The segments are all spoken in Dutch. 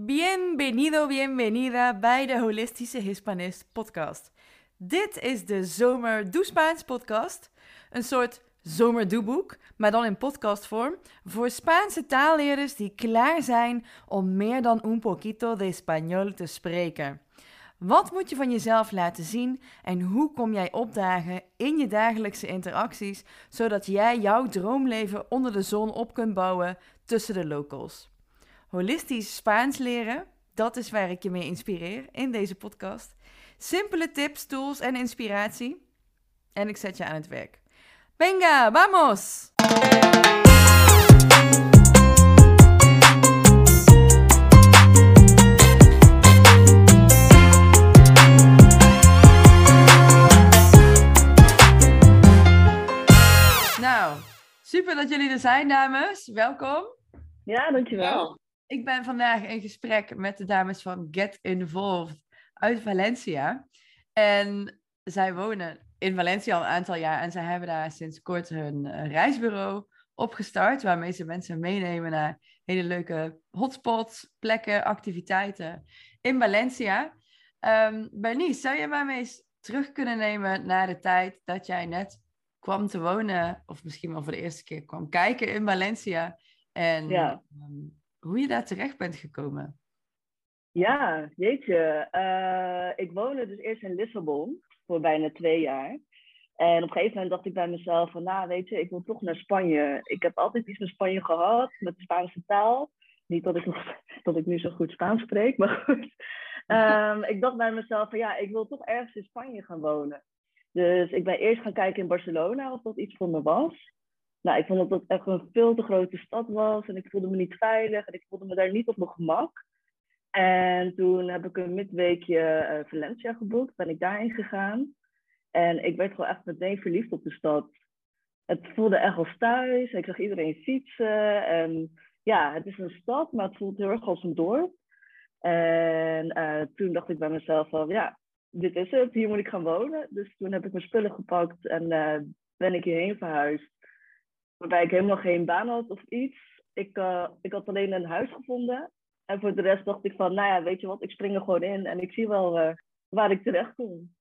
Bienvenido, bienvenida bij de Holistische Hispanist podcast. Dit is de Zomer Doe Spaans podcast. Een soort zomerdoeboek, maar dan in podcastvorm, voor Spaanse taalleerders die klaar zijn om meer dan un poquito de español te spreken. Wat moet je van jezelf laten zien en hoe kom jij opdagen in je dagelijkse interacties, zodat jij jouw droomleven onder de zon op kunt bouwen tussen de locals? Holistisch Spaans leren, dat is waar ik je mee inspireer in deze podcast. Simpele tips, tools en inspiratie. En ik zet je aan het werk. Venga, vamos! Nou, super dat jullie er zijn, dames. Welkom. Ja, dankjewel. Ik ben vandaag in gesprek met de dames van Get Involved uit Valencia. En zij wonen in Valencia al een aantal jaar en zij hebben daar sinds kort hun eh, reisbureau opgestart, waarmee ze mensen meenemen naar hele leuke hotspots, plekken, activiteiten in Valencia. Um, Bernice, zou je mij eens terug kunnen nemen naar de tijd dat jij net kwam te wonen, of misschien wel voor de eerste keer kwam kijken in Valencia en Ja. ehm, hoe je daar terecht bent gekomen? Ja, jeetje. Eh, ik woonde dus eerst in Lissabon voor bijna twee jaar. En op een gegeven moment dacht ik bij mezelf van, nou weet je, ik wil toch naar Spanje. Ik heb altijd iets met Spanje gehad, met de Spaanse taal. Niet dat ik, nog, dat ik nu zo goed Spaans spreek, maar goed. Ehm, ik dacht bij mezelf van, ja, ik wil toch ergens in Spanje gaan wonen. Dus ik ben eerst gaan kijken in Barcelona of dat iets voor me was. Nou, ik vond dat dat echt een veel te grote stad was en ik voelde me niet veilig en ik voelde me daar niet op mijn gemak. En toen heb ik een midweekje eh, Valencia geboekt, ben ik daarheen gegaan. En ik werd gewoon echt meteen verliefd op de stad. Het voelde echt als thuis. Ik zag iedereen fietsen. En ja, het is een stad, maar het voelt heel erg als een dorp. En eh, toen dacht ik bij mezelf van, ja, dit is het. Hier moet ik gaan wonen. Dus toen heb ik mijn spullen gepakt en eh, ben ik hierheen verhuisd. Waarbij ik helemaal geen baan had of iets. Ik, eh, ik had alleen een huis gevonden. En voor de rest dacht ik van, nou ja, weet je wat, ik spring er gewoon in en ik zie wel eh, waar ik terecht kom.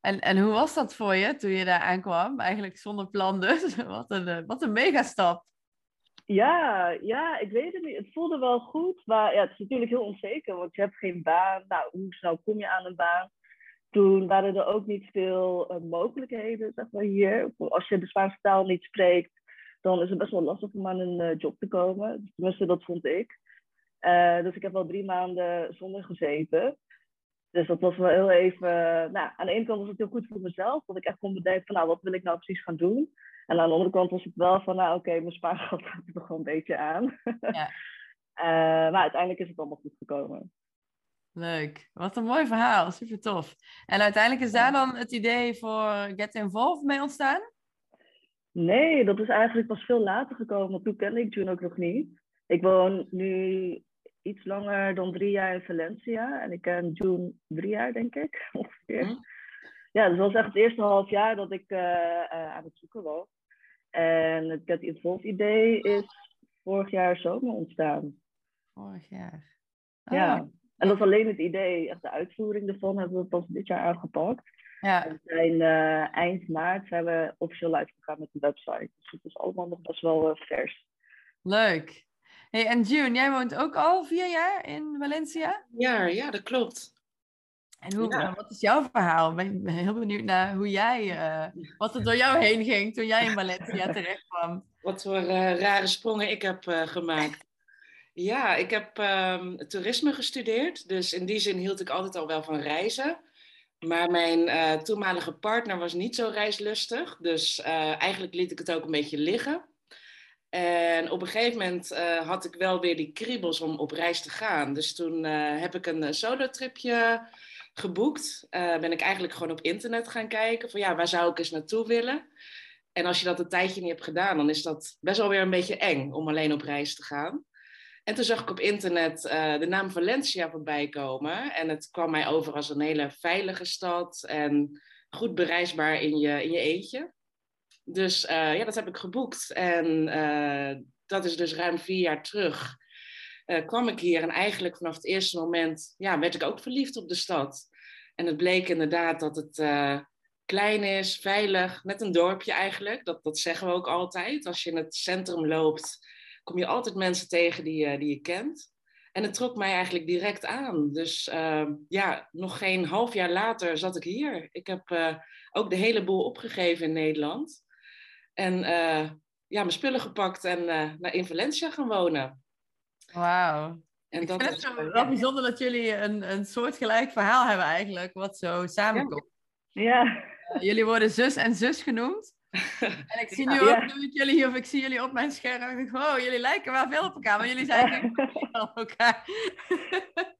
En, en hoe was dat voor je toen je daar aankwam? Eigenlijk zonder plan dus. Wat een, eh, wat een megastap. Ja, ja, ik weet het niet. Het voelde wel goed, maar ja, het is natuurlijk heel onzeker, want je hebt geen baan. Nou, hoe snel kom je aan een baan? Toen waren er ook niet veel mogelijkheden, zeg maar, hier. Als je de Spaanse taal niet spreekt, dan is het best wel lastig om aan een eh, job te komen. Tenminste, dat vond ik. Eh, dus ik heb wel drie maanden zonder gezeten. Dus dat was wel heel even... nou, aan de ene kant was het heel goed voor mezelf, dat ik echt kon bedenken van, nou, wat wil ik nou precies gaan doen? En aan de andere kant was het wel van, nou, oké, mijn spaargeld gaat er toch wel een beetje aan. Ja. Eh, maar uiteindelijk is het allemaal goed gekomen. Leuk. Wat een mooi verhaal. Super tof. En uiteindelijk is daar dan het idee voor Get Involved mee ontstaan? Nee, dat is eigenlijk pas veel later gekomen, want toen kende ik June ook nog niet. Ik woon nu iets langer dan drie jaar in Valencia en ik ken June drie jaar, denk ik, ongeveer. Hm. Ja, dus dat was echt het eerste half jaar dat ik eh, eh, aan het zoeken was. En het Get Involved idee is vorig jaar zomer ontstaan. Vorig jaar. Ja. Oh, En dat is alleen het idee, echt de uitvoering ervan hebben we pas dit jaar aangepakt. Ja. We zijn eh, eind maart zijn we officieel live gegaan met de website. Dus het is allemaal nog best wel eh, vers. Leuk. Hey, en June, jij woont ook al vier jaar in Valencia? Ja, ja, dat klopt. En hoe, Ja. wat is jouw verhaal? Ik ben heel benieuwd naar hoe jij, eh, wat er door jou heen ging toen jij in Valencia terecht kwam. Wat voor rare sprongen ik heb eh, gemaakt. Ja, ik heb ehm, toerisme gestudeerd. Dus in die zin hield ik altijd al wel van reizen. Maar mijn eh, toenmalige partner was niet zo reislustig. Dus eh, eigenlijk liet ik het ook een beetje liggen. En op een gegeven moment eh, had ik wel weer die kriebels om op reis te gaan. Dus toen heb ik een solo-tripje geboekt. Ben ik eigenlijk gewoon op internet gaan kijken van ja, waar zou ik eens naartoe willen? En als je dat een tijdje niet hebt gedaan, dan is dat best wel weer een beetje eng om alleen op reis te gaan. En toen zag ik op internet eh, de naam Valencia voorbij komen. En het kwam mij over als een hele veilige stad en goed bereisbaar in je, in je eentje. Dus eh, ja, dat heb ik geboekt. En eh, dat is dus ruim vier jaar terug. kwam ik hier en eigenlijk vanaf het eerste moment ja, werd ik ook verliefd op de stad. En het bleek inderdaad dat het klein is, veilig, net een dorpje eigenlijk. Dat, dat zeggen we ook altijd. Als je in het centrum loopt, kom je altijd mensen tegen die, die je kent. En het trok mij eigenlijk direct aan. Dus uh, ja, nog geen half jaar later zat ik hier. Ik heb uh, ook de hele boel opgegeven in Nederland. En uh, ja, mijn spullen gepakt en eh, naar in Valencia gaan wonen. Wauw. En ik dat vind het is, wel bijzonder dat jullie een, een soortgelijk verhaal hebben eigenlijk, wat zo samenkomt. Ja. jullie worden zus en zus genoemd. En ik zie nu ook, nu ik jullie of ik zie jullie op mijn scherm, en ik denk, oh, jullie lijken wel veel op elkaar, maar jullie zijn niet op elkaar.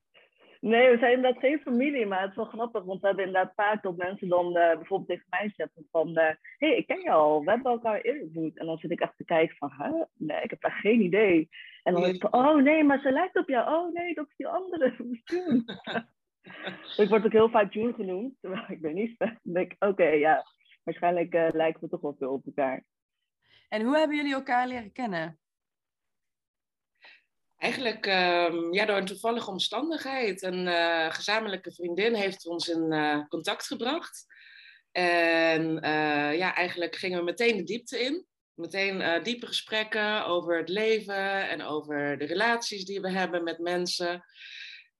Nee, we zijn inderdaad geen familie, maar het is wel grappig, want we hebben inderdaad vaak dat mensen dan uh, bijvoorbeeld tegen mij zeggen van, hé, uh, hey, ik ken je al, we hebben elkaar ontmoet. En dan zit ik echt te kijken van, huh? nee, ik heb daar geen idee. En dan denk ik van, oh nee, maar ze lijkt op jou. Oh nee, dat is die andere, June. ik word ook heel vaak June genoemd, terwijl ik ben niet. Dan denk ik, oké, ja, waarschijnlijk uh, lijken we toch wel veel op elkaar. En hoe hebben jullie elkaar leren kennen? Eigenlijk um, ja, door een toevallige omstandigheid. Een uh, gezamenlijke vriendin heeft ons in uh, contact gebracht. En uh, ja, eigenlijk gingen we meteen de diepte in. Meteen diepe gesprekken over het leven en over de relaties die we hebben met mensen.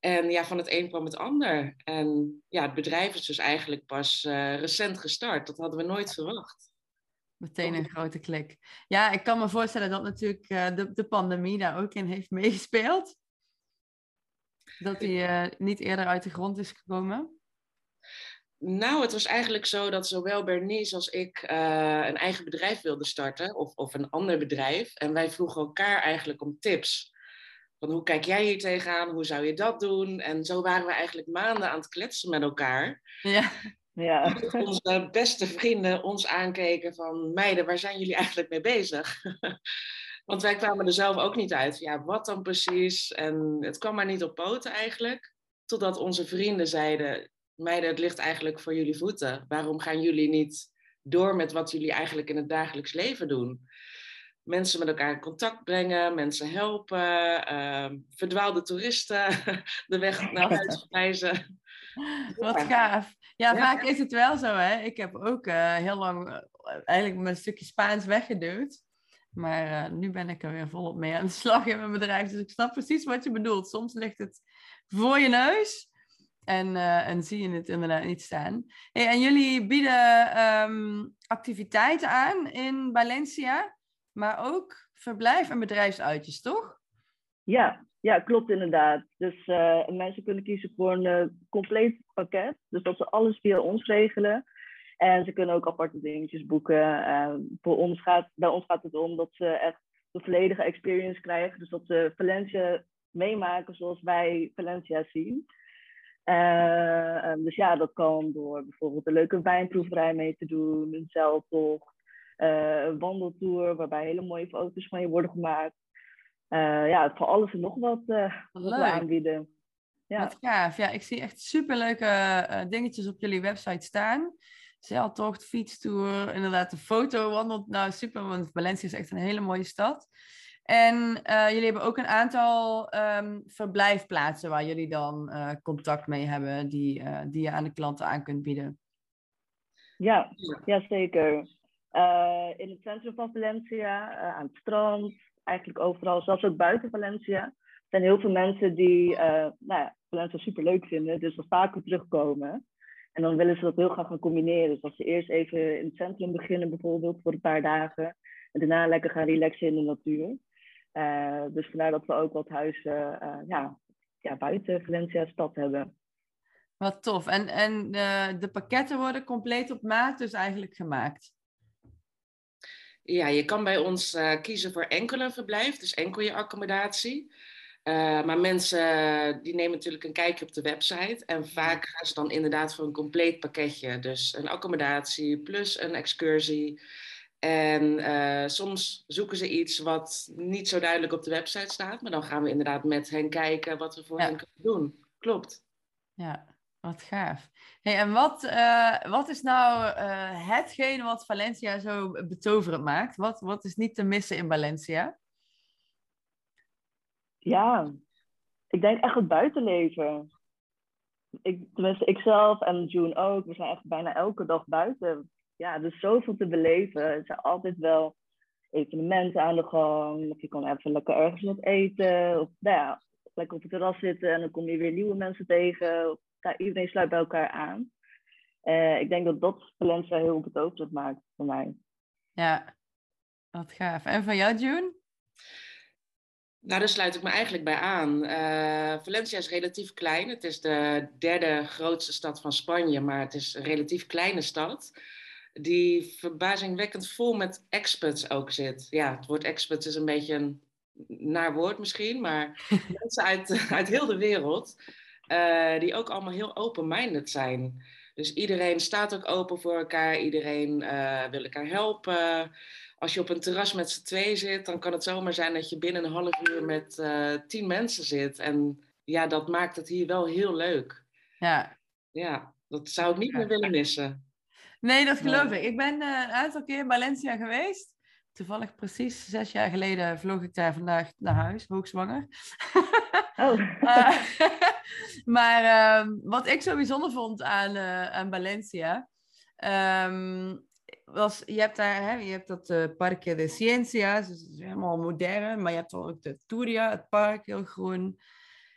En ja, van het een kwam het ander. En ja, het bedrijf is dus eigenlijk pas recent gestart. Dat hadden we nooit verwacht. Meteen een grote klik. Ja, ik kan me voorstellen dat natuurlijk uh, de, de pandemie daar ook in heeft meegespeeld. Dat die uh, niet eerder uit de grond is gekomen. Nou, het was eigenlijk zo dat zowel Bernice als ik een eigen bedrijf wilden starten, of, of een ander bedrijf. En wij vroegen elkaar eigenlijk om tips. Van hoe kijk jij hier tegenaan? Hoe zou je dat doen? En zo waren we eigenlijk maanden aan het kletsen met elkaar. Ja. Ja. Onze beste vrienden ons aankeken van meiden, waar zijn jullie eigenlijk mee bezig? Want wij kwamen er zelf ook niet uit. Ja, wat dan precies? En het kwam maar niet op poten eigenlijk. Totdat onze vrienden zeiden, meiden, het ligt eigenlijk voor jullie voeten. Waarom gaan jullie niet door met wat jullie eigenlijk in het dagelijks leven doen? Mensen met elkaar in contact brengen, mensen helpen, uh, verdwaalde toeristen de weg naar huis wijzen. Wat gaaf. Ja, vaak is het wel zo, hè. Ik heb ook uh, heel lang uh, eigenlijk mijn stukje Spaans weggeduwd. Maar uh, nu ben ik er weer volop mee aan de slag in mijn bedrijf. Dus ik snap precies wat je bedoelt. Soms ligt het voor je neus en, en zie je het inderdaad niet staan. Hey, en jullie bieden um, activiteiten aan in Valencia, maar ook verblijf- en bedrijfsuitjes, toch? Ja, ja, klopt inderdaad. Dus uh, mensen kunnen kiezen voor een uh, compleet pakket. Dus dat ze alles via ons regelen. En ze kunnen ook aparte dingetjes boeken. Uh, voor ons gaat, bij ons gaat het om dat ze echt de volledige experience krijgen. Dus dat ze Valencia meemaken zoals wij Valencia zien. dus ja, dat kan door bijvoorbeeld een leuke wijnproeverij mee te doen, een zeiltocht, een wandeltour waarbij hele mooie foto's van je worden gemaakt uh, ja, voor alles en nog wat, uh, wat we aanbieden. Ja. Wat gaaf. Ja, ik zie echt superleuke dingetjes op jullie website staan. Zeiltocht, fietstour, inderdaad de foto wandelt. Nou, super, want Valencia is echt een hele mooie stad. En jullie hebben ook een aantal um, verblijfplaatsen waar jullie dan contact mee hebben, die, die je aan de klanten aan kunt bieden. Ja, ja zeker. In het centrum van Valencia, aan het strand, eigenlijk overal, zelfs ook buiten Valencia. Zijn heel veel mensen die uh, nou ja, Valencia super leuk vinden, dus dat vaker terugkomen. En dan willen ze dat heel graag gaan combineren. Dus als ze eerst even in het centrum beginnen, bijvoorbeeld voor een paar dagen. En daarna lekker gaan relaxen in de natuur. Dus vandaar dat we ook wat huizen ja, ja, buiten Valencia stad hebben. Wat tof. En, en de pakketten worden compleet op maat dus eigenlijk gemaakt? Ja, je kan bij ons uh, kiezen voor enkel een verblijf, dus enkel je accommodatie. Uh, maar mensen die nemen natuurlijk een kijkje op de website. En vaak gaan ze dan inderdaad voor een compleet pakketje. Dus een accommodatie plus een excursie. En uh, soms zoeken ze iets wat niet zo duidelijk op de website staat. Maar dan gaan we inderdaad met hen kijken wat we voor hen kunnen doen. Klopt. Ja, wat gaaf. Hey, en wat, uh, wat is nou uh, wat Valencia zo betoverend maakt? Wat, wat is niet te missen in Valencia? Ja, ik denk echt het buitenleven. Ik, tenminste, ikzelf en June ook. We zijn echt bijna elke dag buiten. Ja, er is zoveel te beleven. Er zijn altijd wel evenementen aan de gang. Of je kan even lekker ergens wat eten. Of nou ja, lekker op het terras zitten en dan kom je weer nieuwe mensen tegen. Ja, iedereen sluit bij elkaar aan. Uh, ik denk dat dat Valencia heel betoverend maakt voor mij. Ja, wat gaaf. En van jou, June? Nou, daar sluit ik me eigenlijk bij aan. Uh, Valencia is relatief klein. Het is de derde grootste stad van Spanje, maar het is een relatief kleine stad. Die verbazingwekkend vol met expats ook zit. Ja, het woord expats is een beetje een naar woord misschien, maar mensen uit, uit heel de wereld, uh, die ook allemaal heel open-minded zijn. Dus iedereen staat ook open voor elkaar, iedereen uh, wil elkaar helpen. Als je op een terras met z'n twee zit, dan kan het zomaar zijn dat je binnen een half uur met uh, tien mensen zit. En ja, dat maakt het hier wel heel leuk. Ja. Ja, dat zou ik niet meer willen missen. Nee, dat geloof ik. Ik ben een aantal keer in Valencia geweest toevallig precies zes jaar geleden vloog ik daar vandaag naar huis, hoogzwanger. Oh. uh, maar uh, wat ik zo bijzonder vond aan, uh, aan Valencia, um, was, je hebt daar, hè, je hebt dat uh, Parque de Ciencias, dus is helemaal modern, maar je hebt ook de Turia, het park, heel groen.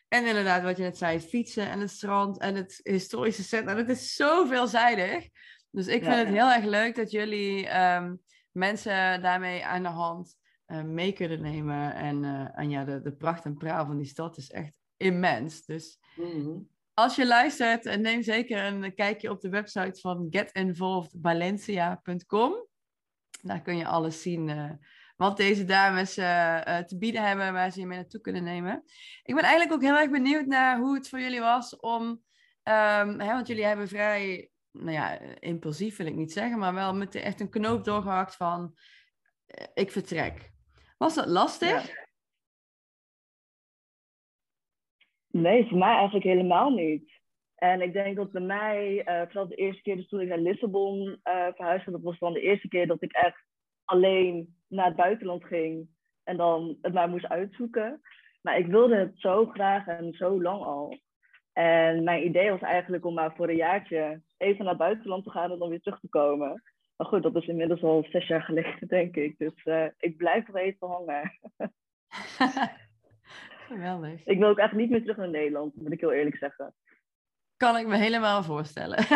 En inderdaad, wat je net zei, fietsen en het strand en het historische centrum. Het is zo veelzijdig. Dus ik vind het heel erg leuk dat jullie um, mensen daarmee aan de hand mee kunnen nemen. En, uh, en ja, de, de pracht en praal van die stad is echt immens. Dus mm-hmm. als je luistert, neem zeker een kijkje op de website van getinvolvedvalencia.com. Daar kun je alles zien uh, wat deze dames te bieden hebben, waar ze je mee naartoe kunnen nemen. Ik ben eigenlijk ook heel erg benieuwd naar hoe het voor jullie was om, um, hè, want jullie hebben vrij nou ja, impulsief wil ik niet zeggen, maar wel met echt een knoop doorgehakt van eh, ik vertrek. Was dat lastig? Nee, voor mij eigenlijk helemaal niet. En ik denk dat bij mij, uh, vooral de eerste keer dus toen ik naar Lissabon uh, verhuisde, dat was dan de eerste keer dat ik echt alleen naar het buitenland ging en dan het maar moest uitzoeken. Maar ik wilde het zo graag en zo lang al. En mijn idee was eigenlijk om maar voor een jaartje even naar het buitenland te gaan en dan weer terug te komen. Maar goed, dat is inmiddels al zes jaar geleden, denk ik. Dus uh, ik blijf nog even hangen. Geweldig. Ik wil ook echt niet meer terug naar Nederland, moet ik heel eerlijk zeggen. Kan ik me helemaal voorstellen.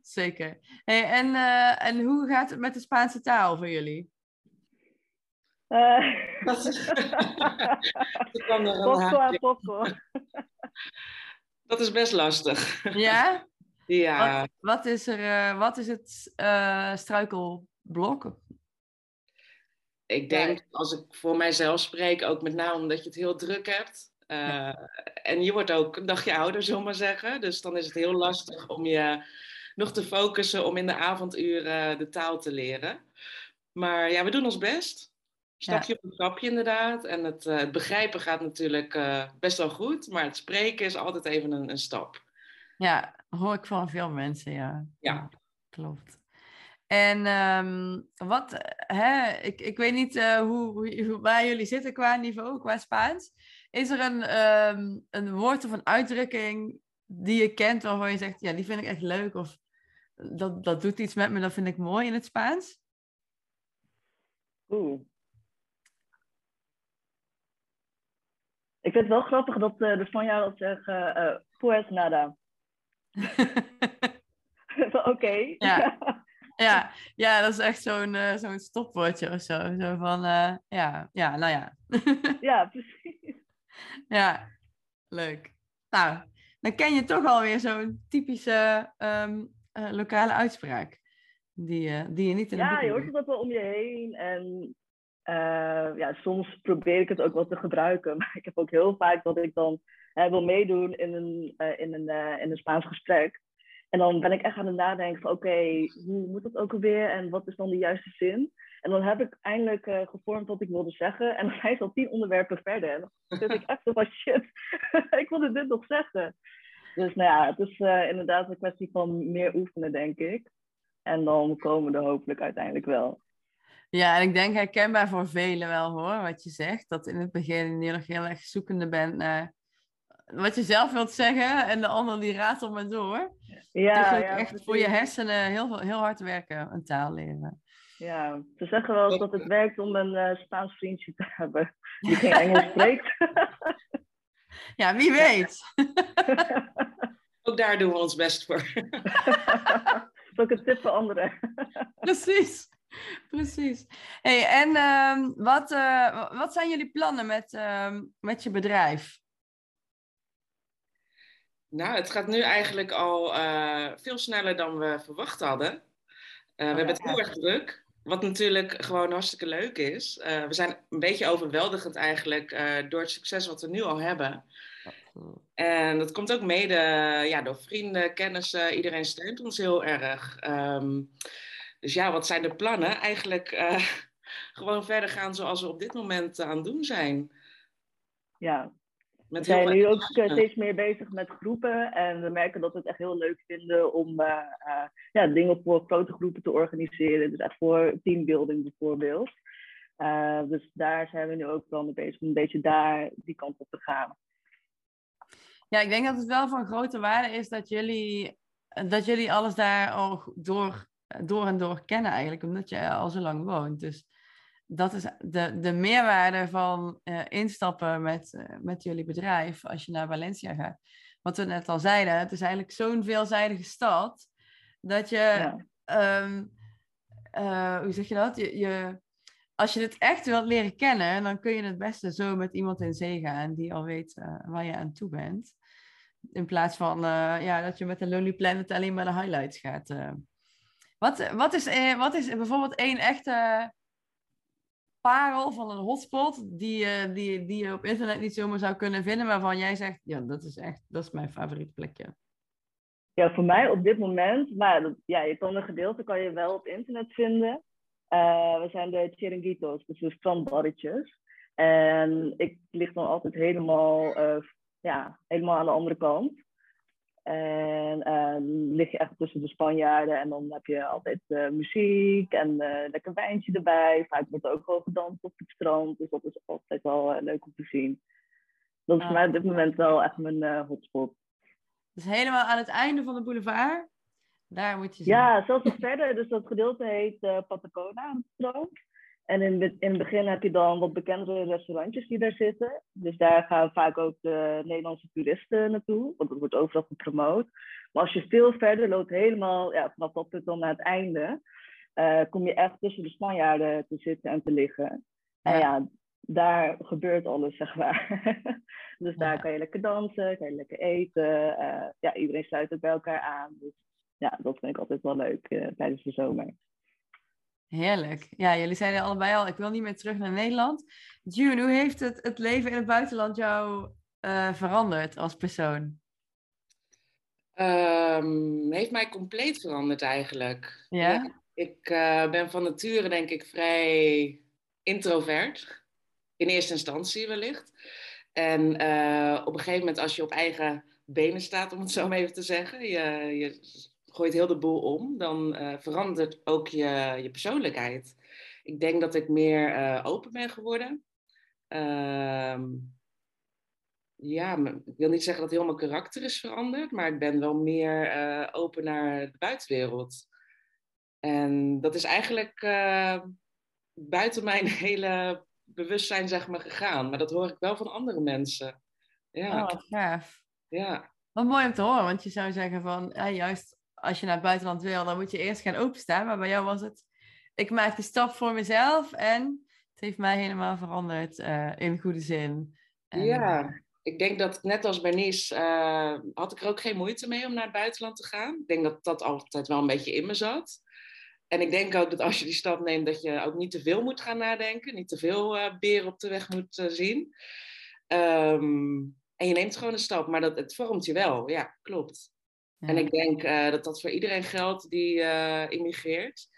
Zeker. Hey, en, uh, en hoe gaat het met de Spaanse taal voor jullie? Uh, poco poco. Dat is best lastig. Ja? Ja. Wat, wat is, er, uh, wat is het uh, struikelblok? Ik denk, als ik voor mijzelf spreek, ook met name omdat je het heel druk hebt. Uh, en je wordt ook een dagje ouder, zullen maar zeggen. Dus dan is het heel lastig om je nog te focussen om in de avonduren de taal te leren. Maar ja, we doen ons best. Stapje ja. op stapje inderdaad. En het, uh, het begrijpen gaat natuurlijk uh, best wel goed, maar het spreken is altijd even een, een stap. Ja, hoor ik van veel mensen, ja. Ja. Klopt. En um, wat, hè, ik, ik weet niet uh, hoe, hoe, waar jullie zitten qua niveau, qua Spaans. Is er een, um, een woord of een uitdrukking die je kent waarvan je zegt, ja, die vind ik echt leuk of dat, dat doet iets met me, dat vind ik mooi in het Spaans? Oeh. Ik vind het wel grappig dat uh, de Spanjaarden zeggen, uh, pues nada. Oké. Ja. ja. ja, dat is echt zo'n uh, zo'n stopwoordje of zo. Zo van, ja, ja, nou ja. ja, precies. Ja, leuk. Nou, dan ken je toch alweer zo'n typische um, lokale uitspraak. Die, die je niet in Ja, je hoort het ook wel om je heen. En ja, soms probeer ik het ook wel te gebruiken. Maar ik heb ook heel vaak dat ik dan uh, wil meedoen in een, uh, in, een, in een Spaans gesprek. En dan ben ik echt aan het nadenken van oké, hoe moet dat ook alweer en wat is dan de juiste zin? En dan heb ik eindelijk gevormd wat ik wilde zeggen. En dan zijn ze al tien onderwerpen verder. En dan zit ik echt zo van shit, ik wilde dit nog zeggen. Dus nou ja, het is inderdaad een kwestie van meer oefenen, denk ik. En dan komen er hopelijk uiteindelijk wel. Ja, en ik denk herkenbaar voor velen wel hoor, wat je zegt. Dat in het begin je nog heel erg zoekende bent naar wat je zelf wilt zeggen en de ander die raadt om het door. Ja, dus ja, echt voor je hersenen heel, heel hard werken, een taal leren. Ja, ze zeggen wel eens dat het werkt om een uh, Spaans vriendje te hebben die geen Engels spreekt. ja, wie weet. Ook daar doen we ons best voor. Dat is ook een tip voor anderen. Precies. Precies. Hey, en uh, wat, uh, wat zijn jullie plannen met, uh, met je bedrijf? Nou, het gaat nu eigenlijk al uh, veel sneller dan we verwacht hadden. Uh, we oh, hebben het heel erg druk. Wat natuurlijk gewoon hartstikke leuk is. Uh, we zijn een beetje overweldigend eigenlijk door het succes wat we nu al hebben. En dat komt ook mede ja, door vrienden, kennissen. Iedereen steunt ons heel erg. Um, dus ja, wat zijn de plannen? Eigenlijk gewoon verder gaan zoals we op dit moment aan het doen zijn. Ja, we zijn nu ook steeds meer bezig met groepen en we merken dat we het echt heel leuk vinden om uh, uh, ja, dingen voor grote groepen te organiseren. Dus echt voor teambuilding bijvoorbeeld. Uh, dus daar zijn we nu ook wel mee bezig om een beetje daar die kant op te gaan. Ja, ik denk dat het wel van grote waarde is dat jullie, dat jullie alles daar al door, door en door kennen eigenlijk, omdat je al zo lang woont. Dus dat is de, de meerwaarde van uh, instappen met, uh, met jullie bedrijf als je naar Valencia gaat. Wat we net al zeiden, het is eigenlijk zo'n veelzijdige stad dat je, ja. um, uh, hoe zeg je dat? Je, je, als je het echt wilt leren kennen, dan kun je het beste zo met iemand in zee gaan die al weet waar je aan toe bent. In plaats van ja, dat je met een Lonely Planet alleen maar de highlights gaat. Wat, wat, is, wat is bijvoorbeeld één echte parel van een hotspot die, uh, die, die je op internet niet zomaar zou kunnen vinden, waarvan jij zegt, ja, dat is echt, dat is mijn favoriet plekje? Ja, voor mij op dit moment, maar ja, je kan een gedeelte kan je wel op internet vinden. Uh, we zijn de Chiringuitos, dus de strandbarretjes. En ik lig dan altijd helemaal, uh, ja, helemaal aan de andere kant. En uh, lig je echt tussen de Spanjaarden en dan heb je altijd uh, muziek en uh, lekker wijntje erbij. Vaak wordt er ook wel gedanst op het strand, dus dat is altijd wel leuk om te zien. Dat is voor mij op dit moment wel echt mijn hotspot. Dus helemaal aan het einde van de boulevard? Daar moet je zien. Ja, zelfs nog verder. Dus dat gedeelte heet Patacona aan het strand. En in, in het begin heb je dan wat bekendere restaurantjes die daar zitten. Dus daar gaan vaak ook de Nederlandse toeristen naartoe, want dat wordt overal gepromoot. Maar als je veel verder loopt, helemaal ja, vanaf dat punt dan naar het einde, uh, kom je echt tussen de Spanjaarden te zitten en te liggen. En ja, daar gebeurt alles, zeg maar. dus daar kan je lekker dansen, kan je lekker eten. Uh, ja, iedereen sluit het bij elkaar aan. Dus ja, dat vind ik altijd wel leuk uh, tijdens de zomer. Heerlijk. Ja, jullie zeiden allebei al, ik wil niet meer terug naar Nederland. June, hoe heeft het, het leven in het buitenland jou uh, veranderd als persoon? Um, heeft mij compleet veranderd eigenlijk. Ja? ik uh, ben van nature denk ik vrij introvert. In eerste instantie wellicht. En uh, op een gegeven moment als je op eigen benen staat, om het zo maar even te zeggen. Je, je gooit heel de boel om, dan uh, verandert ook je, je persoonlijkheid. Ik denk dat ik meer uh, open ben geworden. Uh, ja, ik wil niet zeggen dat heel mijn karakter is veranderd, maar ik ben wel meer uh, open naar de buitenwereld. En dat is eigenlijk buiten mijn hele bewustzijn zeg maar, gegaan. Maar dat hoor ik wel van andere mensen. Ja. Oh, gaaf. Ja. Wat mooi om te horen, want je zou zeggen van juist als je naar het buitenland wil, dan moet je eerst gaan openstaan. Maar bij jou was het, ik maak de stap voor mezelf en het heeft mij helemaal veranderd uh, in goede zin. ja, eh, ik denk dat net als Bernice uh, had ik er ook geen moeite mee om naar het buitenland te gaan. Ik denk dat dat altijd wel een beetje in me zat. En ik denk ook dat als je die stap neemt, dat je ook niet te veel moet gaan nadenken. Niet te veel uh, beren op de weg moet zien. Um, en je neemt gewoon een stap, maar dat, het vormt je wel. Ja, klopt. En ik denk uh, dat dat voor iedereen geldt die uh, immigreert.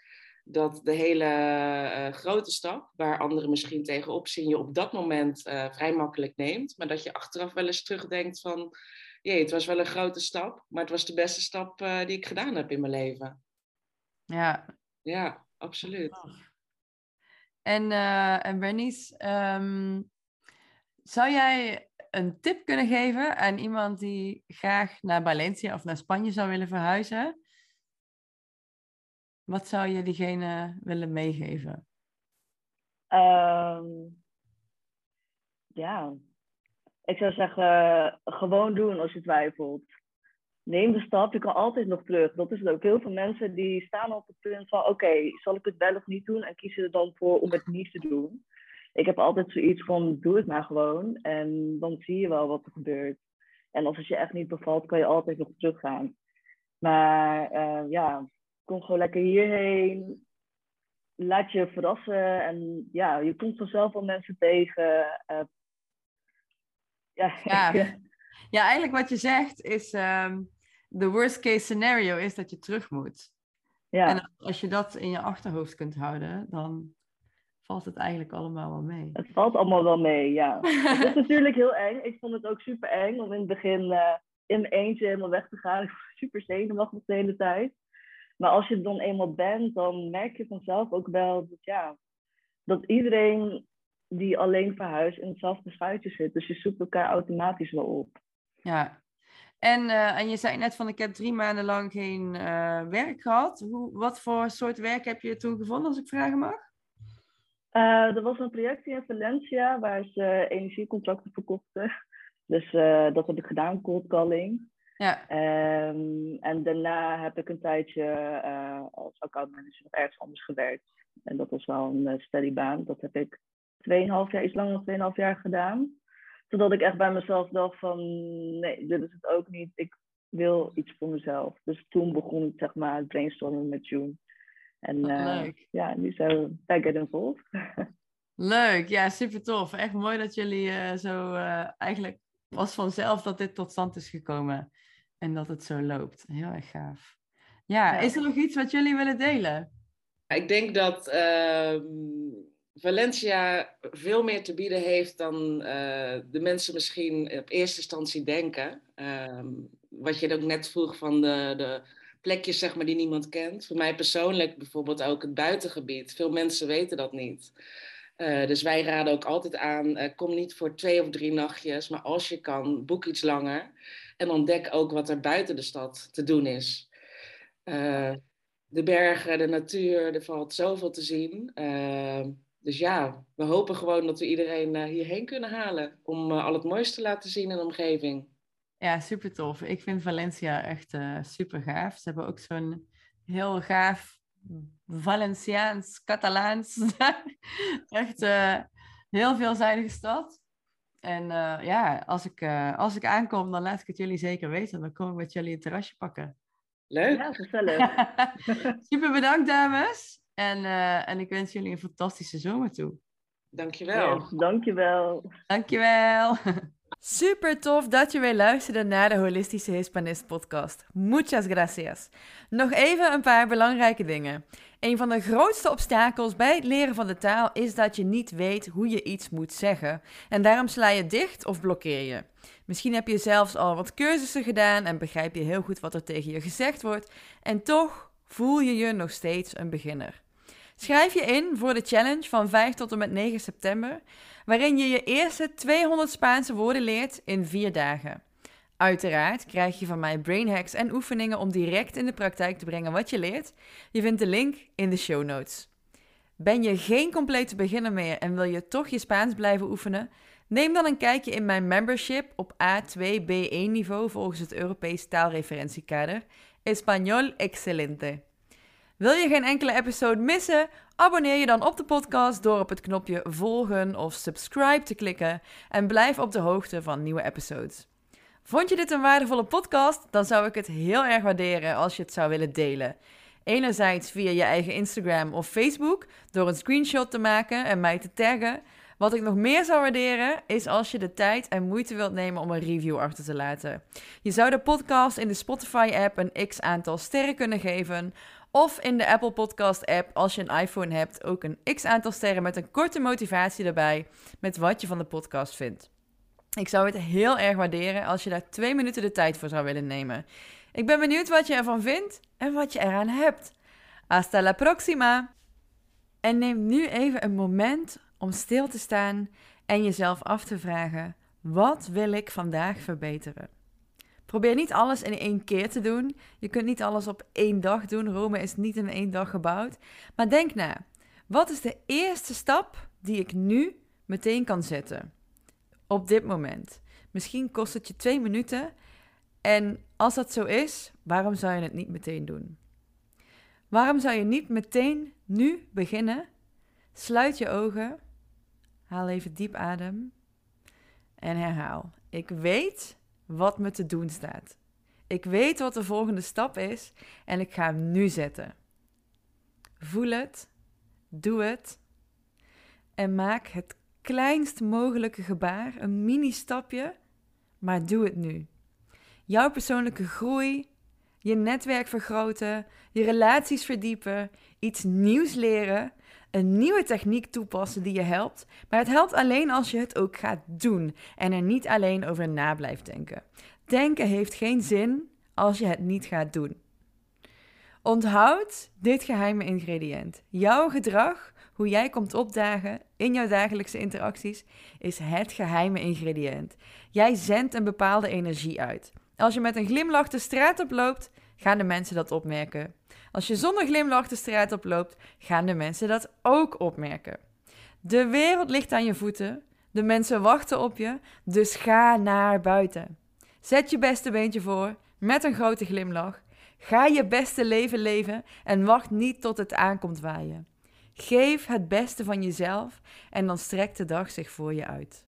Dat de hele uh, grote stap, waar anderen misschien tegenop zien, je op dat moment vrij makkelijk neemt. Maar dat je achteraf wel eens terugdenkt van, jee, het was wel een grote stap, maar het was de beste stap die ik gedaan heb in mijn leven. Ja. Ja, absoluut. En, en Bernice, ehm, zou jij een tip kunnen geven aan iemand die graag naar Valencia of naar Spanje zou willen verhuizen? Wat zou je diegene willen meegeven? Um, ja, ik zou zeggen, gewoon doen als je twijfelt. Neem de stap, je kan altijd nog terug. Dat is ook. Heel veel mensen die staan op het punt van, oké, zal ik het wel of niet doen? En kiezen er dan voor om het niet te doen. Ik heb altijd zoiets van, doe het maar gewoon. En dan zie je wel wat er gebeurt. En als het je echt niet bevalt, kan je altijd nog teruggaan. Maar uh, ja, kom gewoon lekker hierheen. Laat je verrassen. En ja, je komt vanzelf wel mensen tegen. Uh, ja. ja. Ja. eigenlijk wat je zegt is... Um, de worst case scenario is dat je terug moet. Ja. En als je dat in je achterhoofd kunt houden, dan valt het eigenlijk allemaal wel mee. Het valt allemaal wel mee, ja. het is natuurlijk heel eng. Ik vond het ook super eng om in het begin uh, in mijn eentje helemaal weg te gaan. Ik was super zenuwachtig de hele tijd. Maar als je er dan eenmaal bent, dan merk je vanzelf ook wel dat, ja, dat iedereen die alleen verhuist in hetzelfde schuitje zit. Dus je zoekt elkaar automatisch wel op. Ja, en, uh, en je zei net van ik heb drie maanden lang geen uh, werk gehad. Hoe, wat voor soort werk heb je toen gevonden, als ik vragen mag? Uh, er was een project in Valencia waar ze energiecontracten verkochten. Dus dat heb ik gedaan, cold calling. Ja. Um, en daarna heb ik een tijdje als accountmanager nog ergens anders gewerkt. En dat was wel een steady baan. Dat heb ik 2,5 jaar, iets langer dan 2,5 jaar gedaan. Totdat ik echt bij mezelf dacht van, nee, dit is het ook niet. Ik wil iets voor mezelf. Dus toen begon ik zeg maar het brainstormen met June. En oh, uh, ja, nu we back get involved. Leuk, ja, super tof. Echt mooi dat jullie uh, zo uh, eigenlijk was vanzelf dat dit tot stand is gekomen. En dat het zo loopt. Heel erg gaaf. Ja, ja. is er nog iets wat jullie willen delen? Ik denk dat ehm, Valencia veel meer te bieden heeft dan uh, de mensen misschien op eerste instantie denken. Uh, wat je ook net vroeg van de, de plekjes zeg maar, die niemand kent. Voor mij persoonlijk bijvoorbeeld ook het buitengebied. Veel mensen weten dat niet. Uh, dus wij raden ook altijd aan, uh, kom niet voor twee of drie nachtjes, maar als je kan, boek iets langer. En ontdek ook wat er buiten de stad te doen is. Uh, de bergen, de natuur, er valt zoveel te zien dus ja, we hopen gewoon dat we iedereen hierheen kunnen halen om al het mooiste te laten zien in de omgeving. Ja, super tof. Ik vind Valencia echt uh, super gaaf. Ze hebben ook zo'n heel gaaf Valenciaans, Catalaans, echt heel veelzijdige stad. En ja, als ik, als ik aankom, dan laat ik het jullie zeker weten. Dan kom ik met jullie een terrasje pakken. Leuk. Ja, gezellig. super bedankt, dames. En, uh, en ik wens jullie een fantastische zomer toe. Dankjewel. Yes, dankjewel. Dankjewel. Super tof dat je weer luisterde naar de Holistische Hispanist podcast. Muchas gracias. Nog even een paar belangrijke dingen. Een van de grootste obstakels bij het leren van de taal is dat je niet weet hoe je iets moet zeggen. En daarom sla je dicht of blokkeer je. Misschien heb je zelfs al wat cursussen gedaan en begrijp je heel goed wat er tegen je gezegd wordt. En toch voel je je nog steeds een beginner. Schrijf je in voor de challenge van 5 tot en met 9 september, waarin je je eerste 200 Spaanse woorden leert in 4 dagen. Uiteraard krijg je van mij brain hacks en oefeningen om direct in de praktijk te brengen wat je leert. Je vindt de link in de show notes. Ben je geen complete beginner meer en wil je toch je Spaans blijven oefenen? Neem dan een kijkje in mijn membership op A2-B1 niveau volgens het Europees taalreferentiekader. Español excelente. Wil je geen enkele episode missen? Abonneer je dan op de podcast door op het knopje volgen of subscribe te klikken en blijf op de hoogte van nieuwe episodes. Vond je dit een waardevolle podcast? Dan zou ik het heel erg waarderen als je het zou willen delen. Enerzijds via je eigen Instagram of Facebook door een screenshot te maken en mij te taggen. Wat ik nog meer zou waarderen is als je de tijd en moeite wilt nemen om een review achter te laten. Je zou de podcast in de Spotify-app een x aantal sterren kunnen geven of in de Apple Podcast app, als je een iPhone hebt, ook een x aantal sterren met een korte motivatie erbij met wat je van de podcast vindt. Ik zou het heel erg waarderen als je daar twee minuten de tijd voor zou willen nemen. Ik ben benieuwd wat je ervan vindt en wat je eraan hebt. Hasta la próxima! En neem nu even een moment om stil te staan en jezelf af te vragen: wat wil ik vandaag verbeteren? Probeer niet alles in één keer te doen. Je kunt niet alles op één dag doen. Rome is niet in één dag gebouwd. Maar denk na. Wat is de eerste stap die ik nu meteen kan zetten? Op dit moment. Misschien kost het je twee minuten. En als dat zo is, waarom zou je het niet meteen doen? Waarom zou je niet meteen nu beginnen? Sluit je ogen. Haal even diep adem. En herhaal. Ik weet wat me te doen staat. Ik weet wat de volgende stap is en ik ga hem nu zetten. Voel het, doe het en maak het kleinst mogelijke gebaar, een mini-stapje, maar doe het nu. Jouw persoonlijke groei, je netwerk vergroten, je relaties verdiepen, iets nieuws leren, een nieuwe techniek toepassen die je helpt. Maar het helpt alleen als je het ook gaat doen en er niet alleen over na blijft denken. Denken heeft geen zin als je het niet gaat doen. Onthoud dit geheime ingrediënt. Jouw gedrag, hoe jij komt opdagen in jouw dagelijkse interacties, is het geheime ingrediënt. Jij zendt een bepaalde energie uit. Als je met een glimlach de straat oploopt, gaan de mensen dat opmerken. Als je zonder glimlach de straat oploopt, gaan de mensen dat ook opmerken. De wereld ligt aan je voeten, de mensen wachten op je, dus ga naar buiten. Zet je beste beentje voor, met een grote glimlach. Ga je beste leven leven en wacht niet tot het aankomt waaien. Geef het beste van jezelf en dan strekt de dag zich voor je uit.